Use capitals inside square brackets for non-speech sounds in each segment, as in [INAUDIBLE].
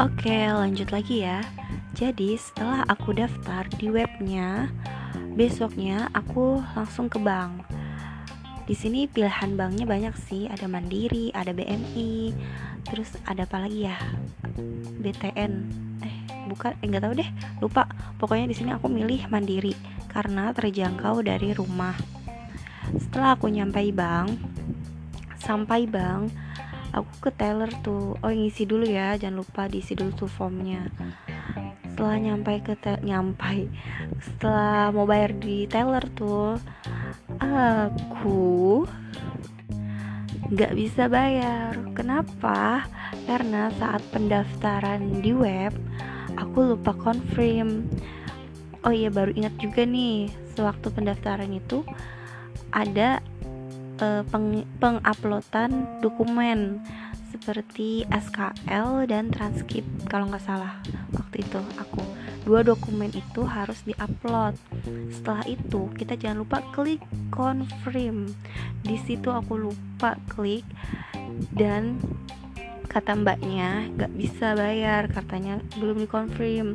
Oke, lanjut lagi ya. Jadi, setelah aku daftar di webnya, besoknya aku langsung ke bank. Di sini pilihan banknya banyak sih, ada Mandiri, ada BMI, terus ada apa lagi ya? BTN. Eh, bukan, eh nggak tahu deh, lupa. Pokoknya di sini aku milih Mandiri karena terjangkau dari rumah. Setelah aku nyampai bank, sampai bank, aku ke teller tuh. Oh ngisi dulu ya. Jangan lupa diisi dulu tuh formnya. Setelah nyampai ke nyampai. Setelah mau bayar di teller tuh aku nggak bisa bayar. Kenapa? Karena saat pendaftaran di web aku lupa confirm. Oh iya baru ingat juga nih. Sewaktu pendaftaran itu ada uh, peng penguploadan dokumen seperti SKL dan transkrip kalau nggak salah. Waktu itu aku dua dokumen itu harus diupload. Setelah itu kita jangan lupa klik confirm. Di situ aku lupa klik dan kata mbaknya nggak bisa bayar katanya belum dikonfirm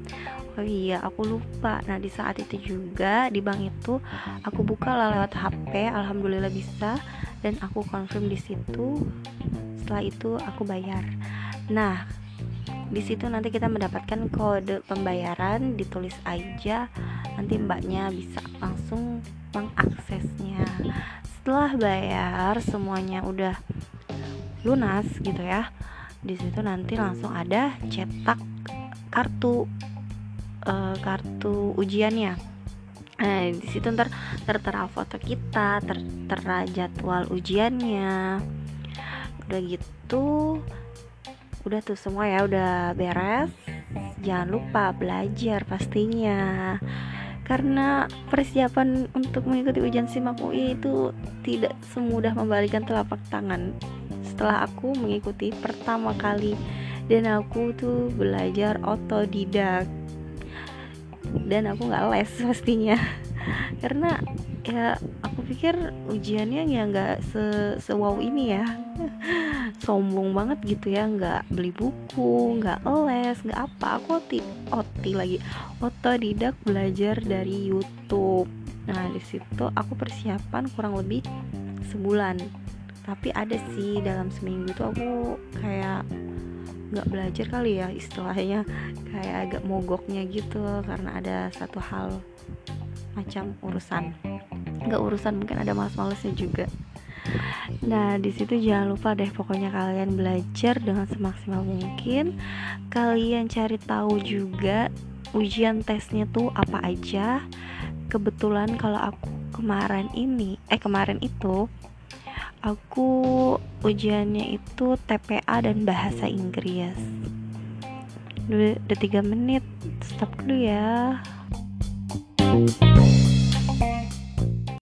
oh iya aku lupa. Nah di saat itu juga di bank itu aku buka lah lewat HP alhamdulillah bisa. Dan aku confirm di situ setelah itu aku bayar. Nah di situ nanti kita mendapatkan kode pembayaran ditulis aja. Nanti mbaknya bisa langsung mengaksesnya. Setelah bayar semuanya udah lunas gitu ya di situ nanti langsung ada cetak kartu uh, kartu ujiannya. Nah di situ ntar tertera foto kita tertera jadwal ujiannya. Udah gitu udah tuh semua ya udah beres. Jangan lupa belajar pastinya. Karena persiapan untuk mengikuti ujian SIMAK UI itu tidak semudah membalikan telapak tangan. Setelah aku mengikuti pertama kali dan aku tuh belajar otodidak dan aku nggak les [LAUGHS] pastinya. Karena ya aku pikir ujiannya ya nggak se, se wow ini ya. [LAUGHS] Sombong banget gitu ya nggak beli buku nggak les nggak apa. Aku oti oti lagi. Otodidak belajar dari YouTube. Nah di situ aku persiapan kurang lebih sebulan. Tapi ada sih dalam seminggu tuh aku kayak nggak belajar kali ya istilahnya kayak agak mogoknya gitu karena ada satu hal macam urusan nggak urusan mungkin ada males-malesnya juga Nah, di situ jangan lupa deh pokoknya kalian belajar dengan semaksimal mungkin. Kalian cari tahu juga ujian tesnya tuh apa aja. Kebetulan kalau aku kemarin ini, eh kemarin itu aku ujiannya itu TPA dan bahasa Inggris. Udah, 3 menit. Stop dulu ya